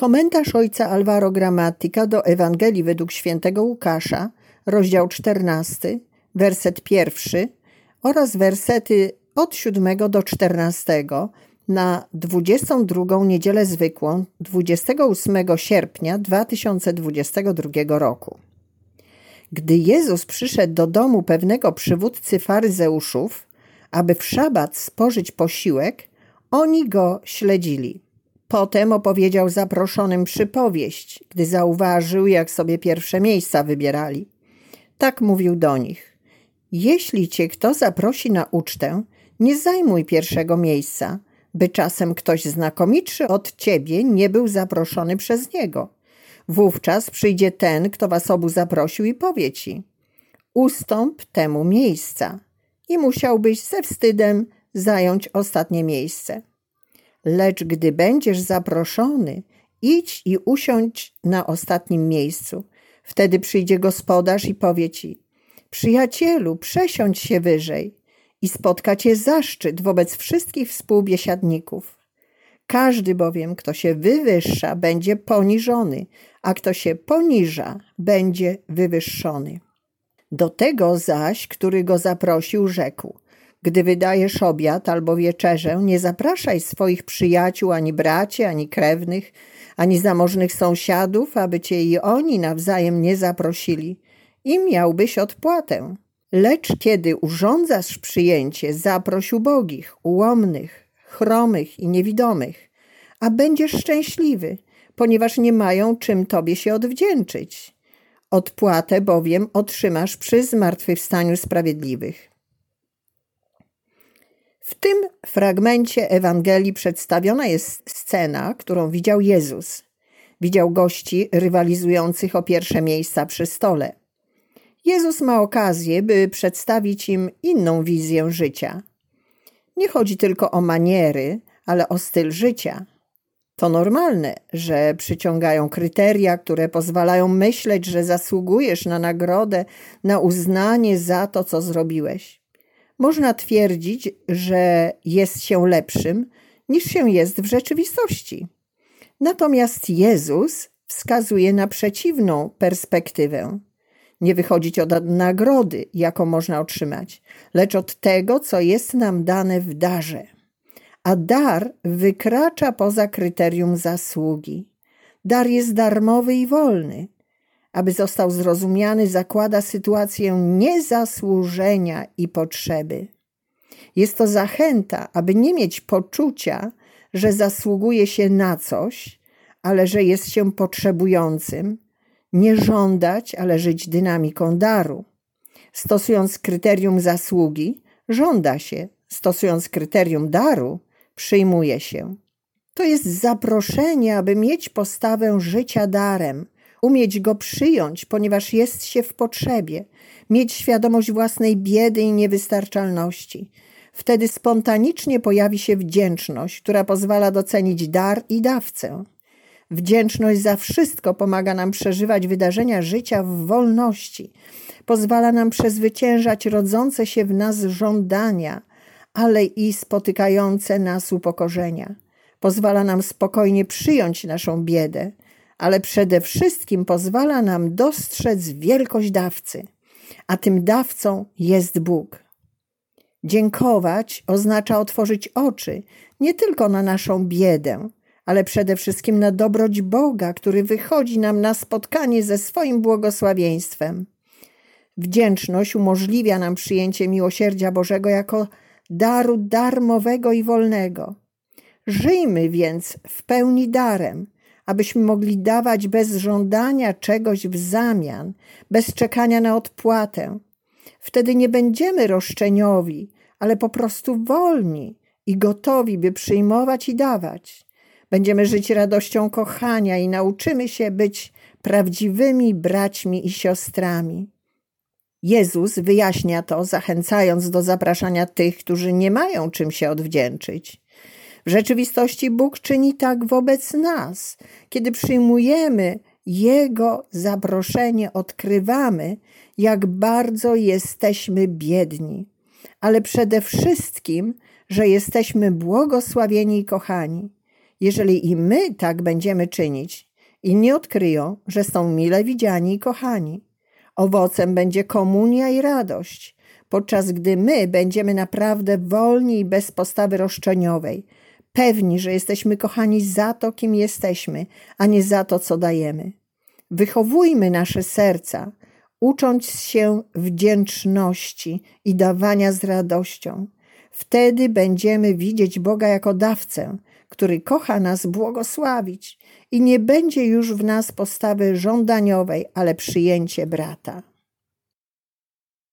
Komentarz ojca Alvaro Gramatika do Ewangelii według świętego Łukasza, rozdział 14, werset pierwszy oraz wersety od 7 do 14 na 22 niedzielę zwykłą 28 sierpnia 2022 roku. Gdy Jezus przyszedł do domu pewnego przywódcy faryzeuszów, aby w szabat spożyć posiłek, oni go śledzili. Potem opowiedział zaproszonym przypowieść, gdy zauważył, jak sobie pierwsze miejsca wybierali. Tak mówił do nich. Jeśli cię kto zaprosi na ucztę, nie zajmuj pierwszego miejsca, by czasem ktoś znakomitszy od ciebie nie był zaproszony przez niego. Wówczas przyjdzie ten, kto was obu zaprosił i powie ci: Ustąp temu miejsca. I musiałbyś ze wstydem zająć ostatnie miejsce. Lecz gdy będziesz zaproszony, idź i usiądź na ostatnim miejscu. Wtedy przyjdzie gospodarz i powie ci: Przyjacielu, przesiądź się wyżej i spotka cię zaszczyt wobec wszystkich współbiesiadników. Każdy bowiem, kto się wywyższa, będzie poniżony, a kto się poniża, będzie wywyższony. Do tego zaś, który go zaprosił, rzekł: Gdy wydajesz obiad albo wieczerzę, nie zapraszaj swoich przyjaciół, ani braci, ani krewnych, ani zamożnych sąsiadów, aby cię i oni nawzajem nie zaprosili i miałbyś odpłatę. Lecz kiedy urządzasz przyjęcie, zaproś ubogich, ułomnych, chromych i niewidomych, a będziesz szczęśliwy, ponieważ nie mają czym tobie się odwdzięczyć. Odpłatę bowiem otrzymasz przy zmartwychwstaniu sprawiedliwych. W tym fragmencie Ewangelii przedstawiona jest scena, którą widział Jezus. Widział gości rywalizujących o pierwsze miejsca przy stole. Jezus ma okazję, by przedstawić im inną wizję życia. Nie chodzi tylko o maniery, ale o styl życia. To normalne, że przyciągają kryteria, które pozwalają myśleć, że zasługujesz na nagrodę, na uznanie za to, co zrobiłeś. Można twierdzić, że jest się lepszym, niż się jest w rzeczywistości. Natomiast Jezus wskazuje na przeciwną perspektywę nie wychodzić od nagrody, jaką można otrzymać, lecz od tego, co jest nam dane w darze. A dar wykracza poza kryterium zasługi. Dar jest darmowy i wolny. Aby został zrozumiany, zakłada sytuację niezasłużenia i potrzeby. Jest to zachęta, aby nie mieć poczucia, że zasługuje się na coś, ale że jest się potrzebującym, nie żądać, ale żyć dynamiką daru. Stosując kryterium zasługi, żąda się, stosując kryterium daru, przyjmuje się. To jest zaproszenie, aby mieć postawę życia darem, umieć go przyjąć, ponieważ jest się w potrzebie, mieć świadomość własnej biedy i niewystarczalności. Wtedy spontanicznie pojawi się wdzięczność, która pozwala docenić dar i dawcę. Wdzięczność za wszystko pomaga nam przeżywać wydarzenia życia w wolności, pozwala nam przezwyciężać rodzące się w nas żądania, ale i spotykające nas upokorzenia. Pozwala nam spokojnie przyjąć naszą biedę, ale przede wszystkim pozwala nam dostrzec wielkość dawcy, a tym dawcą jest Bóg. Dziękować oznacza otworzyć oczy nie tylko na naszą biedę, ale przede wszystkim na dobroć Boga, który wychodzi nam na spotkanie ze swoim błogosławieństwem. Wdzięczność umożliwia nam przyjęcie miłosierdzia Bożego jako daru darmowego i wolnego. Żyjmy więc w pełni darem, abyśmy mogli dawać bez żądania czegoś w zamian, bez czekania na odpłatę. Wtedy nie będziemy roszczeniowi, ale po prostu wolni i gotowi, by przyjmować i dawać. Będziemy żyć radością kochania i nauczymy się być prawdziwymi braćmi i siostrami. Jezus wyjaśnia to, zachęcając do zapraszania tych, którzy nie mają czym się odwdzięczyć. W rzeczywistości Bóg czyni tak wobec nas. Kiedy przyjmujemy Jego zaproszenie, odkrywamy, jak bardzo jesteśmy biedni, ale przede wszystkim, że jesteśmy błogosławieni i kochani. Jeżeli i my tak będziemy czynić, inni odkryją, że są mile widziani i kochani. Owocem będzie komunia i radość, podczas gdy my będziemy naprawdę wolni i bez postawy roszczeniowej, pewni, że jesteśmy kochani za to, kim jesteśmy, a nie za to, co dajemy. Wychowujmy nasze serca, ucząc się wdzięczności i dawania z radością. Wtedy będziemy widzieć Boga jako dawcę, który kocha nas błogosławić i nie będzie już w nas postawy żądaniowej, ale przyjęcie brata.